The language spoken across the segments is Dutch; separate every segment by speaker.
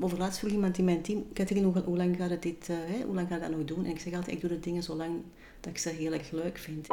Speaker 1: over laatst vroeg iemand in mijn team, Katrien, hoe, hoe, lang gaat het dit, uh, hè, hoe lang gaat dat nog doen? En ik zeg altijd, ik doe de dingen zo lang dat ik ze heel erg leuk vind.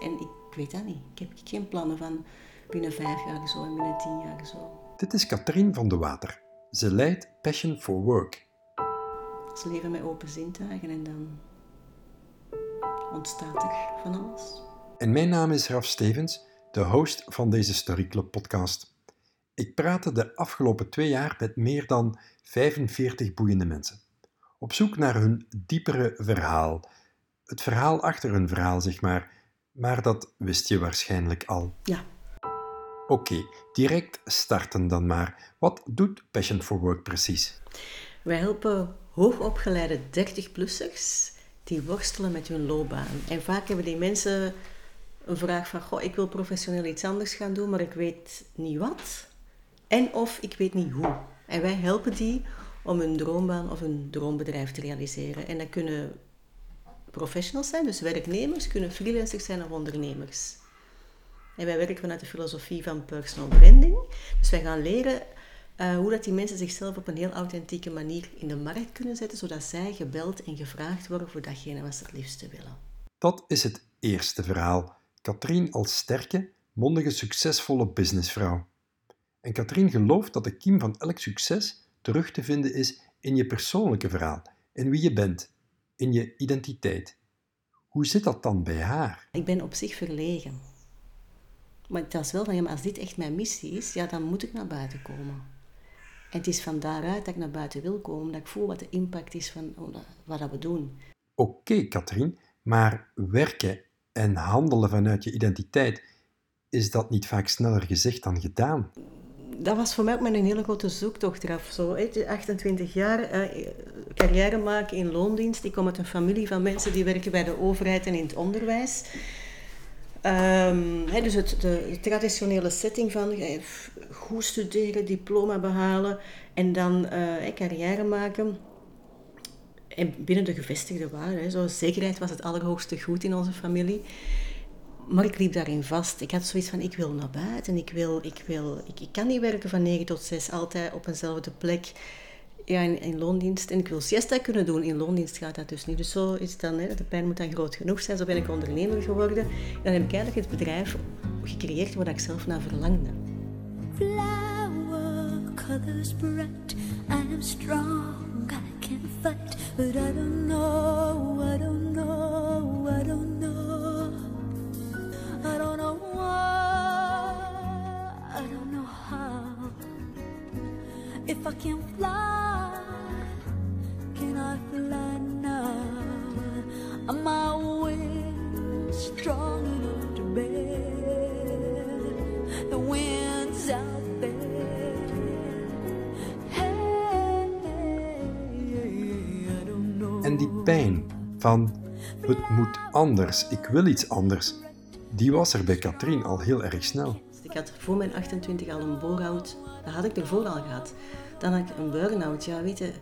Speaker 1: En ik, weet dat niet. Ik heb geen plannen van binnen vijf jaar zo en binnen tien jaar zo.
Speaker 2: Dit is Katrien van de Water. Ze leidt Passion for Work.
Speaker 1: Ze leven met open zintuigen en dan ontstaat er van alles.
Speaker 2: En mijn naam is Raf Stevens, de host van deze Story Club podcast. Ik praatte de afgelopen twee jaar met meer dan 45 boeiende mensen. Op zoek naar hun diepere verhaal. Het verhaal achter hun verhaal, zeg maar. Maar dat wist je waarschijnlijk al.
Speaker 1: Ja.
Speaker 2: Oké, direct starten dan maar. Wat doet Passion for Work precies?
Speaker 1: Wij helpen hoogopgeleide 30-plussers die worstelen met hun loopbaan. En vaak hebben die mensen een vraag van, goh, ik wil professioneel iets anders gaan doen, maar ik weet niet wat. En of ik weet niet hoe. En wij helpen die om hun droombaan of hun droombedrijf te realiseren. En dat kunnen professionals zijn, dus werknemers, kunnen freelancers zijn of ondernemers. En wij werken vanuit de filosofie van personal branding. Dus wij gaan leren uh, hoe dat die mensen zichzelf op een heel authentieke manier in de markt kunnen zetten, zodat zij gebeld en gevraagd worden voor datgene wat ze het liefste willen.
Speaker 2: Dat is het eerste verhaal. Katrien als sterke, mondige, succesvolle businessvrouw. En Katrien gelooft dat de kiem van elk succes terug te vinden is in je persoonlijke verhaal, in wie je bent, in je identiteit. Hoe zit dat dan bij haar?
Speaker 1: Ik ben op zich verlegen. Maar het is wel van, ja, maar als dit echt mijn missie is, ja, dan moet ik naar buiten komen. En het is van daaruit dat ik naar buiten wil komen, dat ik voel wat de impact is van wat we doen.
Speaker 2: Oké, okay, Katrien, maar werken en handelen vanuit je identiteit, is dat niet vaak sneller gezegd dan gedaan?
Speaker 1: Dat was voor mij ook een hele grote zoektocht eraf. Zo, 28 jaar eh, carrière maken in loondienst. Ik kom uit een familie van mensen die werken bij de overheid en in het onderwijs. Um, dus het, de, traditionele setting van eh, goed studeren, diploma behalen en dan uh, carrière maken. En binnen de gevestigde waarden, zekerheid was het allerhoogste goed in onze familie. Maar ik liep daarin vast. Ik had zoiets van, ik wil naar buiten. Ik, wil, ik, wil, ik, ik kan niet werken van 9 tot 6, altijd op eenzelfde plek ja, in, loondienst. En ik wil siesta kunnen doen. In loondienst gaat dat dus niet. Dus zo is het dan, hè, de pijn moet dan groot genoeg zijn. Zo ben ik ondernemer geworden. En dan heb ik eigenlijk het bedrijf gecreëerd waar ik zelf naar verlangde. Flower colors bright, I am strong, I can fight, but I don't know, I don't know, if I can fly. En die pijn van het moet anders, ik wil iets anders, die was er bij Katrien al heel erg snel. Ik had voor mijn 28 al een bore-out, dat had ik ervoor al gehad. Dan had ik een burn-out, ja weet je,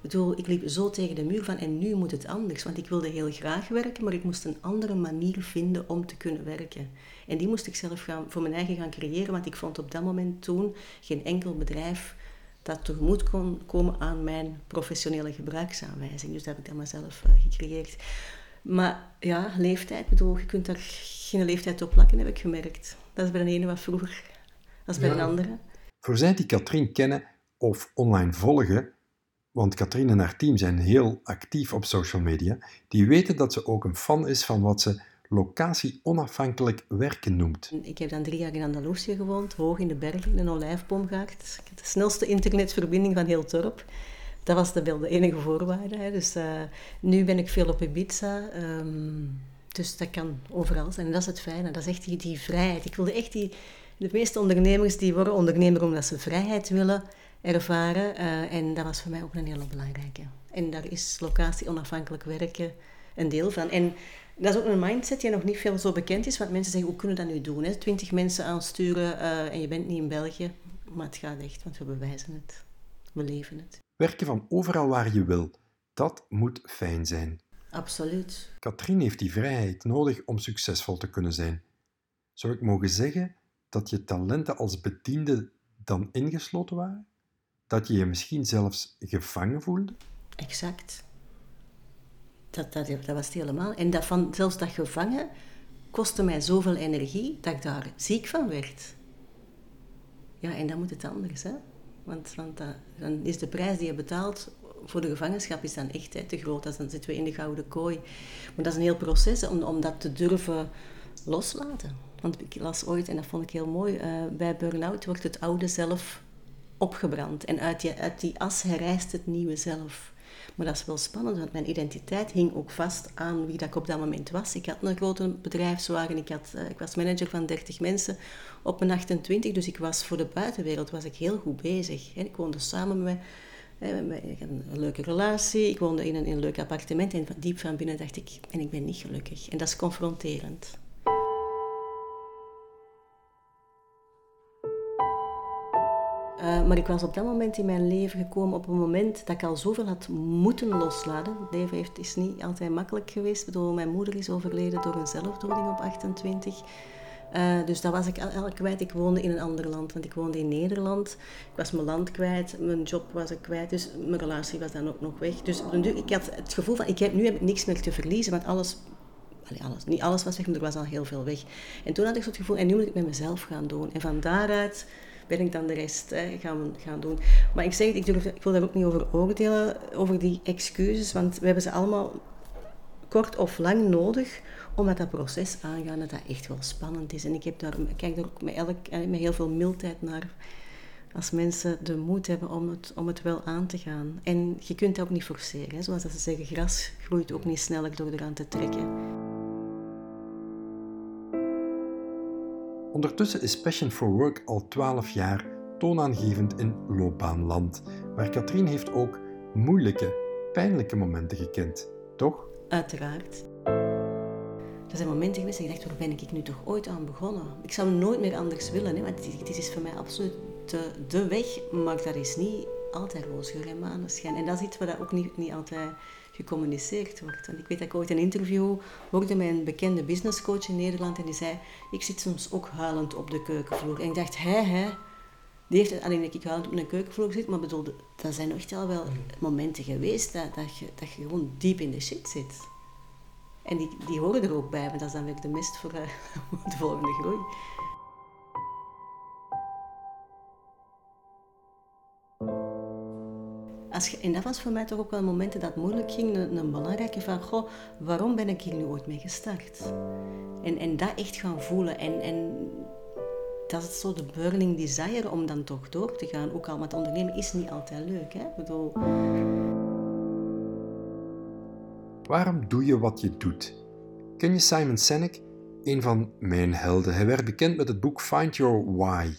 Speaker 1: bedoel, ik liep zo tegen de muur van en nu moet het anders. Want ik wilde heel graag werken, maar ik moest een andere manier vinden om te kunnen werken. En die moest ik zelf gaan, voor mijn eigen gaan creëren, want ik vond op dat moment toen geen enkel bedrijf dat tegemoet kon komen aan mijn professionele gebruiksaanwijzing. Dus dat heb ik dan maar zelf uh, gecreëerd. Maar ja, leeftijd, bedoel, je kunt daar geen leeftijd op plakken, heb ik gemerkt. Dat is bij de ene wat vroeger als bij de andere.
Speaker 2: Voor zij die Katrien kennen of online volgen, want Katrien en haar team zijn heel actief op social media, die weten dat ze ook een fan is van wat ze locatie onafhankelijk werken noemt.
Speaker 1: Ik heb dan drie jaar in Andalusië gewoond, hoog in de bergen, in een olijfboomgaard. Ik had de snelste internetverbinding van heel dorp. Dat was de, de enige voorwaarde. Hè. Dus uh, nu ben ik veel op Ibiza. Um, dus dat kan overal zijn. En dat is het fijne. Dat is echt die, die vrijheid. Ik wilde echt die... De meeste ondernemers die worden ondernemer omdat ze vrijheid willen ervaren. Uh, en dat was voor mij ook een hele belangrijke. En daar is locatie onafhankelijk werken een deel van. En dat is ook een mindset die nog niet veel zo bekend is. Want mensen zeggen, hoe kunnen we dat nu doen? Hè? Twintig mensen aansturen uh, en je bent niet in België. Maar het gaat echt, want we bewijzen het. We leven het.
Speaker 2: Werken van overal waar je wil, dat moet fijn zijn.
Speaker 1: Absoluut.
Speaker 2: Katrien heeft die vrijheid nodig om succesvol te kunnen zijn. Zou ik mogen zeggen dat je talenten als bediende dan ingesloten waren? dat je je misschien zelfs gevangen voelde?
Speaker 1: Exact. Dat, dat, dat was het helemaal. En dat van, zelfs dat gevangen kostte mij zoveel energie dat ik daar ziek van werd. Ja, en dan moet het anders, hè. Want, want dat, dan is de prijs die je betaalt voor de gevangenschap is dan echt hè, te groot. Dan zitten we in de gouden kooi. Maar dat is een heel proces om, om dat te durven loslaten. Want ik las ooit, en dat vond ik heel mooi, uh, bij burn-out wordt het oude zelf opgebrand. En uit die, uit die as herrijst het nieuwe zelf. Maar dat is wel spannend, want mijn identiteit hing ook vast aan wie dat ik op dat moment was. Ik had een grote bedrijfswagen, ik, had, uh, ik was manager van 30 mensen op mijn 28, dus ik was voor de buitenwereld was ik heel goed bezig. Ik woonde samen met ik had een leuke relatie, ik woonde in een, in een leuk appartement en diep van binnen dacht ik, en ik ben niet gelukkig. En dat is confronterend. Uh, maar ik was op dat moment in mijn leven gekomen op een moment dat ik al zoveel had moeten loslaten. Leven heeft, is niet altijd makkelijk geweest. Ik bedoel, mijn moeder is overleden door een zelfdoding op 28. Uh, dus dat was ik al kwijt. Ik woonde in een ander land, want ik woonde in Nederland. Ik was mijn land kwijt, mijn job was ik kwijt, dus mijn relatie was dan ook nog weg. Dus ik had het gevoel van, ik heb, nu heb ik niks meer te verliezen, want alles, alles, niet alles was weg, maar er was al heel veel weg. En toen had ik zo het gevoel, en nu moet ik met mezelf gaan doen. En van daaruit ben ik dan de rest hè, gaan, gaan doen. Maar ik zeg, ik, durf, ik wil daar ook niet over oordelen, over die excuses, want we hebben ze allemaal kort of lang nodig om met dat proces aangaan, dat dat echt wel spannend is. En ik, heb daar, ik kijk daar ook met, elk, eh, met heel veel mildheid naar. Als mensen de moed hebben om het, om het wel aan te gaan. En je kunt dat ook niet forceren. Hè. Zoals ze zeggen, gras groeit ook niet sneller door eraan te trekken.
Speaker 2: Ondertussen is Passion for Work al 12 jaar toonaangevend in loopbaanland, waar Katrien heeft ook moeilijke, pijnlijke momenten gekend, toch?
Speaker 1: Uiteraard. Er zijn momenten geweest dat ik dacht, waar ben ik nu toch ooit aan begonnen? Ik zou nooit meer anders willen, hè, want dit is voor mij absoluut de, de weg, maar dat is niet altijd roosgeur en maneschijn. En dat is iets wat ook niet, niet altijd gecommuniceerd wordt. Want ik weet dat ik ooit een interview hoorde met een bekende businesscoach in Nederland en die zei, ik zit soms ook huilend op de keukenvloer. En ik dacht, hij, hè, die heeft alleen dat ik huilend op een keukenvloer zit, maar bedoel, dat zijn echt wel wel momenten geweest dat, dat, je, dat je gewoon diep in de shit zit. En die, die horen er ook bij, want dat is dan weer de mist voor uh, de volgende groei. Als je, en dat was voor mij toch ook wel momenten dat moeilijk ging, een, belangrijke van, goh, waarom ben ik hier nu ooit mee gestart? En, en dat echt gaan voelen. En, en dat is zo de burning desire om dan toch door te gaan. Ook al, want ondernemen is niet altijd leuk. Hè? Ik bedoel,
Speaker 2: Waarom doe je wat je doet? Ken je Simon Sinek? Een van mijn helden. Hij werd bekend met het boek Find Your Why.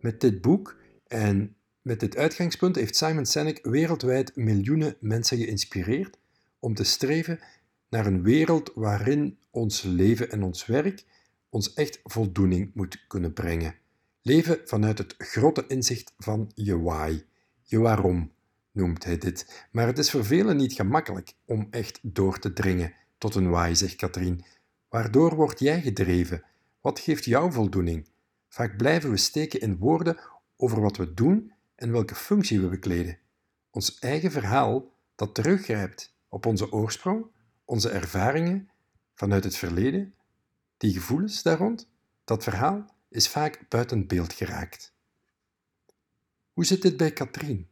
Speaker 2: Met dit boek en met dit uitgangspunt heeft Simon Sinek wereldwijd miljoenen mensen geïnspireerd om te streven naar een wereld waarin ons leven en ons werk ons echt voldoening moet kunnen brengen. Leven vanuit het grote inzicht van je why, je waarom, noemt hij dit. Maar het is voor velen niet gemakkelijk om echt door te dringen tot een waai, zegt Katrien. Waardoor word jij gedreven? Wat geeft jou voldoening? Vaak blijven we steken in woorden over wat we doen en welke functie we bekleden. Ons eigen verhaal dat teruggrijpt op onze oorsprong, onze ervaringen vanuit het verleden, die gevoelens daar rond, dat verhaal is vaak buiten beeld geraakt. Hoe zit dit bij Katrien?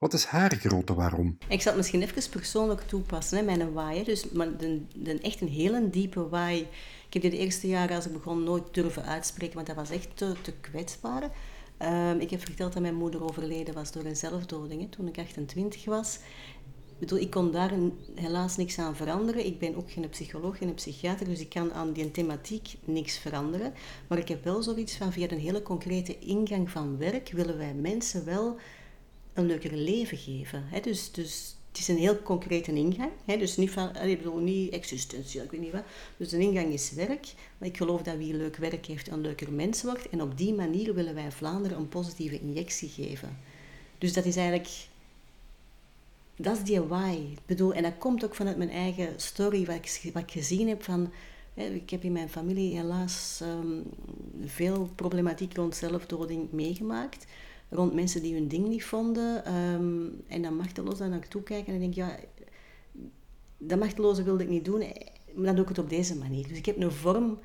Speaker 2: Wat is haar grote waarom?
Speaker 1: Ik zal het misschien even persoonlijk toepassen, hè, mijn waai. Dus, maar de, de, echt een hele diepe waai. Ik heb dit de eerste jaren als ik begon nooit durven uitspreken, want dat was echt te, te kwetsbaar. Ehm, ik heb verteld dat mijn moeder overleden was door een zelfdoding hè, toen ik 28 was. Ik, bedoel, ik kon daar helaas niks aan veranderen. Ik ben ook geen psycholoog, geen psychiater, dus ik kan aan die thematiek niks veranderen. Maar ik heb wel zoiets van, via een hele concrete ingang van werk willen wij mensen wel leuker leven geven. Hè? Dus, dus het is een heel concrete ingang. Hè? Dus niet, van, ik bedoel, niet existentieel, ik weet niet wat. Dus de ingang is werk. Maar ik geloof dat wie leuk werk heeft, een leuker mens wordt. En op die manier willen wij Vlaanderen een positieve injectie geven. Dus dat is eigenlijk... Dat is die why. Ik bedoel, en dat komt ook vanuit mijn eigen story, wat ik, wat ik gezien heb van... Ik heb in mijn familie helaas um, veel problematiek rond zelfdoding meegemaakt. Rond mensen die hun ding niet vonden. Ehm, en dan machteloos daar naartoe kijken en denk ja, dat machteloze wilde ik niet doen, maar dan doe ik het op deze manier. Dus ik heb een vorm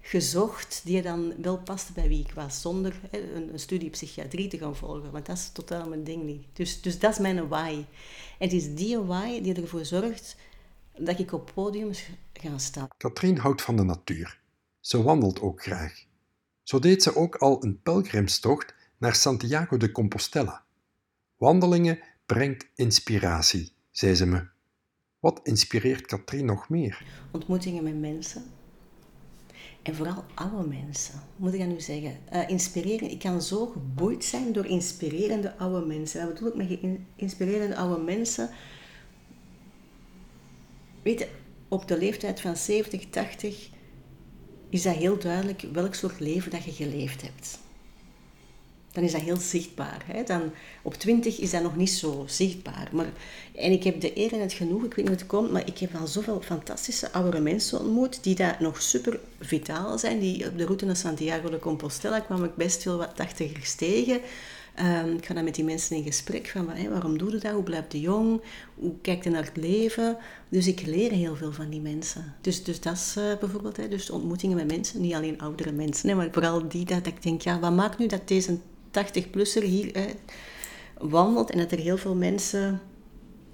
Speaker 1: gezocht die dan wel paste bij wie ik was, zonder een, studie psychiatrie te gaan volgen, want dat is totaal mijn ding niet. Dus, dus dat is mijn why. En het is die why die ervoor zorgt dat ik op podiums ga staan.
Speaker 2: Katrien houdt van de natuur. Ze wandelt ook graag. Zo deed ze ook al een pelgrimstocht naar Santiago de Compostela. Wandelingen brengt inspiratie, zei ze me. Wat inspireert Katrien nog meer?
Speaker 1: Ontmoetingen met mensen. En vooral oude mensen, moet ik dat nu zeggen. Uh, inspireren, ik kan zo geboeid zijn door inspirerende oude mensen. Wat bedoel ik met inspirerende oude mensen? Weet je, op de leeftijd van 70, 80 is dat heel duidelijk welk soort leven dat je geleefd hebt. Dan is dat heel zichtbaar. Hè? Dan, op 20 is dat nog niet zo zichtbaar. Maar, en ik heb de eer en het genoeg, ik weet niet hoe het komt, maar ik heb al zoveel fantastische oudere mensen ontmoet die daar nog super vitaal zijn. Die op de route naar Santiago de Compostela kwam ik best veel wat tachtigers tegen. Um, ik ga dan met die mensen in gesprek van waarom doe je dat, hoe blijft je jong, hoe kijkt je naar het leven. Dus ik leer heel veel van die mensen. Dus, dus dat is uh, bijvoorbeeld, hè, dus ontmoetingen met mensen, niet alleen oudere mensen, hè, maar vooral die dat ik denk, ja, wat maakt nu dat deze 80-plusser hier hè, wandelt en dat er heel veel mensen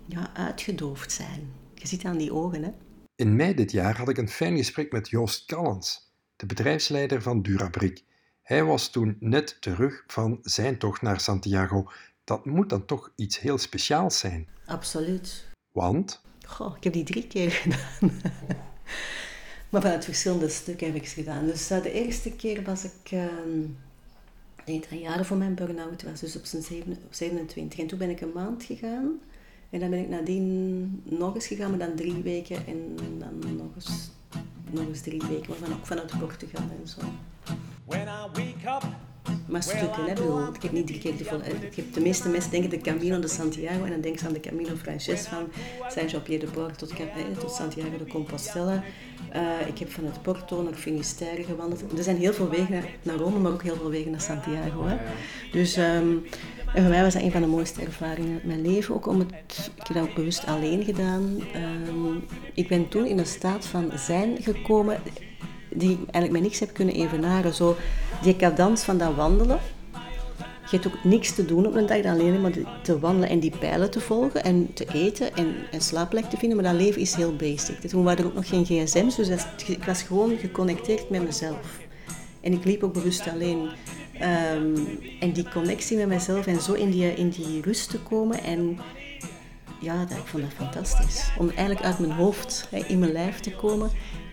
Speaker 1: ja, uitgedoofd zijn. Je ziet aan die ogen, hè.
Speaker 2: In mei dit jaar had ik een fijn gesprek met Joost Callens, de bedrijfsleider van Durabrik. Hij was toen net terug van zijn tocht naar Santiago. Dat moet dan toch iets heel speciaals zijn.
Speaker 1: Absoluut.
Speaker 2: Want?
Speaker 1: Goh, ik heb die drie keer gedaan. maar van het verschillende stukken heb ik ze gedaan. Dus uh, de eerste keer was ik... Uh, nee, drie jaren voor mijn burn-out was, dus op zijn 27. En toen ben ik een maand gegaan. En dan ben ik nadien nog eens gegaan, maar dan drie weken. En dan nog eens, nog eens drie weken, maar dan ook vanuit Portugal en zo. Maar stukken, hè, bedoel, ik heb niet drie keer de volle... Ik heb de meeste mensen denken de Camino de Santiago en dan denken ze aan de Camino Frances van Saint-Jean-Pierre-de-Port tot, tot Santiago de Compostela. Uh, ik heb vanuit Porto naar Finisterre gewandeld. Er zijn heel veel wegen naar, Rome, maar ook heel veel wegen naar Santiago. Hè. Dus um, en voor mij was dat een van de mooiste ervaringen in mijn leven. Ook om het, ik heb dat ook bewust alleen gedaan. Um, ik ben toen in een staat van zijn gekomen die eigenlijk met niks heb kunnen evenaren. Zo die cadans van dat wandelen. Je hebt ook niks te doen op een dag, alleen maar te wandelen en die pijlen te volgen en te eten en een slaapplek te vinden. Maar dat leven is heel basic. Toen waren er ook nog geen gsm's, dus ik was gewoon geconnecteerd met mezelf. En ik liep ook bewust alleen. Ehm, en die connectie met mezelf en zo in die, in die rust te komen. En ja, dat, ik vond dat fantastisch. Om eigenlijk uit mijn hoofd in mijn lijf te komen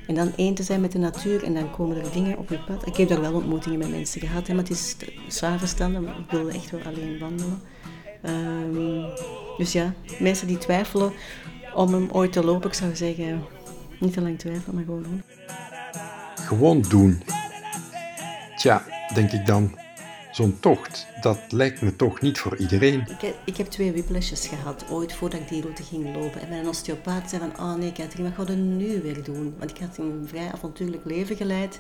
Speaker 1: en dan één te zijn met de natuur en dan komen er dingen op je pad. Ik heb daar wel ontmoetingen met mensen gehad, hè, maar het is s'avonds dan, ik wilde echt wel alleen wandelen. Um, dus ja, mensen die twijfelen om hem ooit te lopen, ik zou zeggen, niet te lang twijfelen, maar gewoon doen.
Speaker 2: Gewoon doen. Tja, denk ik dan. Zo'n tocht, dat lijkt me toch niet voor iedereen.
Speaker 1: Ik heb, ik heb twee whiplashes gehad, ooit voordat ik die route ging lopen. En mijn osteopaat zei van, oh nee Katrien, wat ga je nu weer doen? Want ik had een vrij avontuurlijk leven geleid.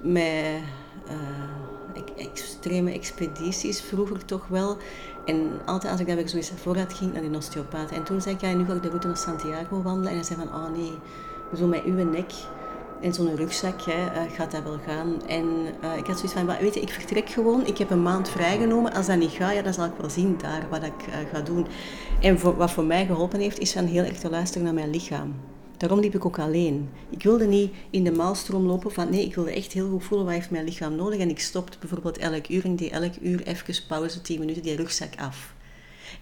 Speaker 1: Met uh, extreme expedities vroeger toch wel. En altijd als ik daar weer zoiets voor had, ging naar die osteopaat. En toen zei ik, ja, nu ga ik de route naar Santiago wandelen. En hij zei van, oh nee, zo met uw nek in zo'n rugzak hè, uh, gaat dat wel gaan. En uh, ik had zoiets van, weet je, ik vertrek gewoon. Ik heb een maand vrijgenomen. Als dat niet gaat, ja, dan zal ik wel zien daar wat ik uh, ga doen. En wat voor mij geholpen heeft, is van heel erg te luisteren naar mijn lichaam. Daarom liep ik ook alleen. Ik wilde niet in de maalstroom lopen van nee, ik wilde echt heel goed voelen wat heeft mijn lichaam nodig. En ik stopte bijvoorbeeld elk uur en die elk uur even pauze, 10 minuten, die rugzak af.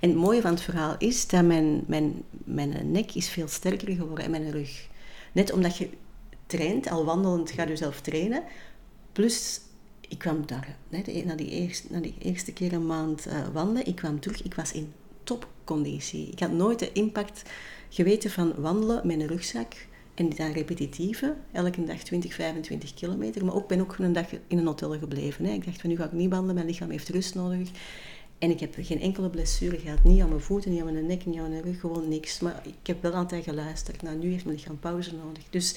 Speaker 1: En het mooie van het verhaal is dat mijn, mijn, mijn nek is veel sterker geworden en mijn rug. Net omdat je traint, al wandelend ga je zelf trainen. Plus, ik kwam daar, hè, na, die eerste, na die eerste keer een maand uh, wandelen, ik kwam terug, ik was in topconditie. Ik had nooit de impact geweten van wandelen met een rugzak en dan repetitieve, elke dag 20, 25 kilometer. Maar ook ben ook een dag in een hotel gebleven. Hè. Ik dacht van nu ga ik niet wandelen, mijn lichaam heeft rust nodig. En ik heb geen enkele blessure gehad. Niet aan mijn voeten, niet aan mijn nek, niet aan mijn rug, gewoon niks. Maar ik heb wel altijd geluisterd. Nou, nu heeft mijn lichaam pauze nodig. Dus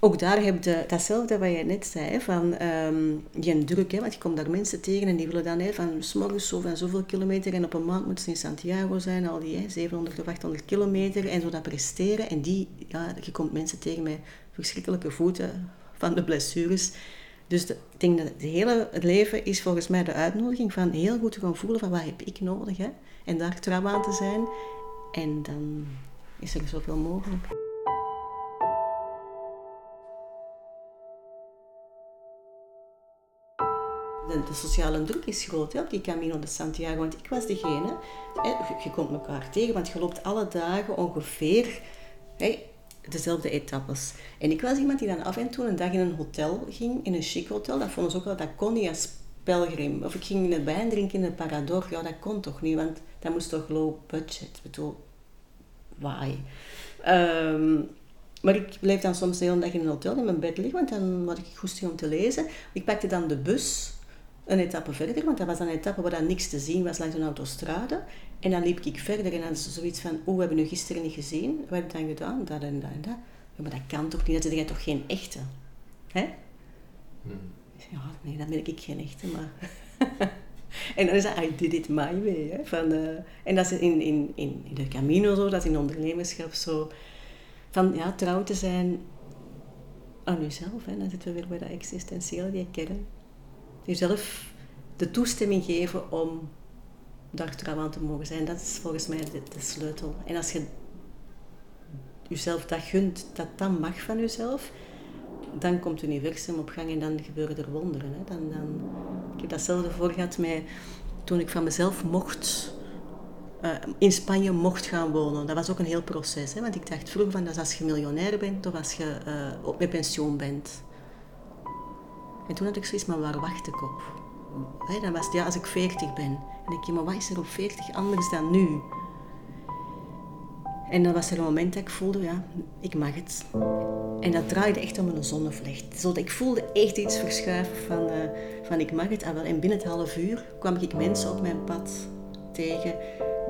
Speaker 1: ook daar heb je datzelfde wat jij net zei, van um, die druk. Hè, want je komt daar mensen tegen en die willen dan hè, van s'morgens zo van zoveel kilometer en op een maand moeten ze in Santiago zijn, al die hè, 700 of 800 kilometer en zo dat presteren. En die, ja, je komt mensen tegen met verschrikkelijke voeten van de blessures. Dus de, ik denk dat het hele leven is volgens mij de uitnodiging van heel goed te gaan voelen van wat heb ik nodig. Hè? En daar trouw aan te zijn. En dan is er zoveel mogelijk. De, de, sociale druk is groot hè, op die Camino de Santiago. Want ik was degene, hè, je komt elkaar tegen, want je loopt alle dagen ongeveer hè, dezelfde etappes. En ik was iemand die dan af en toe een dag in een hotel ging, in een chic hotel. Dat vonden ze ook wel, dat kon niet als pelgrim. Of ik ging een wijn drinken in een Parador. Ja, dat kon toch niet, want dat moest toch low budget. Ik bedoel, why? Um, maar ik bleef dan soms de hele dag in een hotel in mijn bed liggen, want dan had ik goesting om te lezen. Ik pakte dan de bus een etappe verder, want dat was een etappe waar dan niks te zien was langs een autostrade. En dan liep ik verder en dan is zoiets van, oh, we hebben nu gisteren niet gezien. Wat heb je dan gedaan? Dat en dat en dat. Ja, maar dat kan toch niet? Dat is toch geen echte? Hè? Hmm. Ja, nee, dan ben ik geen echte, maar... en dan is dat, I did it my way. Hè? Van, uh, en dat is in, in, in, in de Camino zo, dat is in ondernemerschap zo... Van, ja, trouw te zijn aan jezelf. Hè? Dan zitten we weer bij dat existentiële, die kern. Jezelf de toestemming geven om daar trouw aan te mogen zijn. Dat is volgens mij de, de, sleutel. En als je jezelf dat gunt, dat dat mag van jezelf, dan komt het universum op gang en dan gebeuren er wonderen. Hè. Dan, dan, ik heb datzelfde voor gehad met, toen ik van mezelf mocht, uh, in Spanje mocht gaan wonen. Dat was ook een heel proces. Hè, want ik dacht vroeger van, dat als je miljonair bent of als je uh, op met pensioen bent. En toen had ik zoiets, maar waar wacht ik op? dan was het ja, als ik 40 ben. En denk je, maar wat is er op 40 anders dan nu? En dan was er een moment dat ik voelde, ja, ik mag het. En dat draaide echt om een zonnevlecht. Zodat ik voelde echt iets verschuiven van, uh, van ik mag het. Ah, en binnen het half uur kwam ik mensen op mijn pad tegen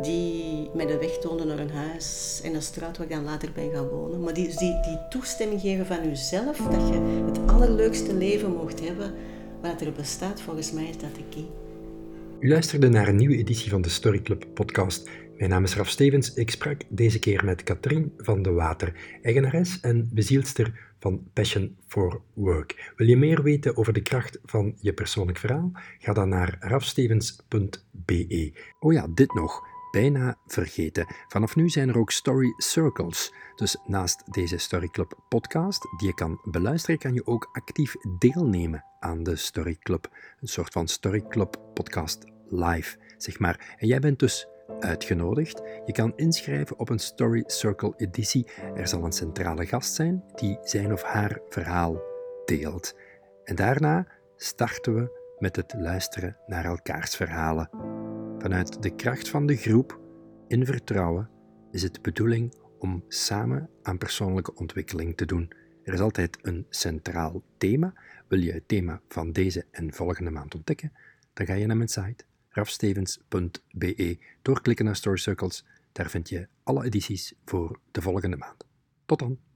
Speaker 1: die mij de weg toonden naar een huis en een straat waar ik dan later ben gaan wonen. Maar die, die, die toestemming geven van jezelf, dat je het allerleukste leven mocht hebben, wat er bestaat, volgens mij is dat de key.
Speaker 2: U luisterde naar een nieuwe editie van de Story Club podcast. Mijn naam is Raf Stevens. Ik sprak deze keer met Katrien van de Water, eigenares en bezielster van Passion for Work. Wil je meer weten over de kracht van je persoonlijk verhaal? Ga dan naar rafstevens.be. Oh ja, dit nog bijna vergeten. Vanaf nu zijn er ook Story Circles. Dus naast deze Story Club podcast, die je kan beluisteren, kan je ook actief deelnemen aan de Story Club. Een soort van Story Club podcast live, zeg maar. En jij bent dus uitgenodigd. Je kan inschrijven op een Story Circle editie. Er zal een centrale gast zijn die zijn of haar verhaal deelt. En daarna starten we met het luisteren naar elkaars verhalen. Vanuit de kracht van de groep, in vertrouwen, is het de bedoeling om samen aan persoonlijke ontwikkeling te doen. Er is altijd een centraal thema. Wil je het thema van deze en volgende maand ontdekken? Dan ga je naar mijn site rafstevens.be. Doorklikken naar Story Circles, daar vind je alle edities voor de volgende maand. Tot dan!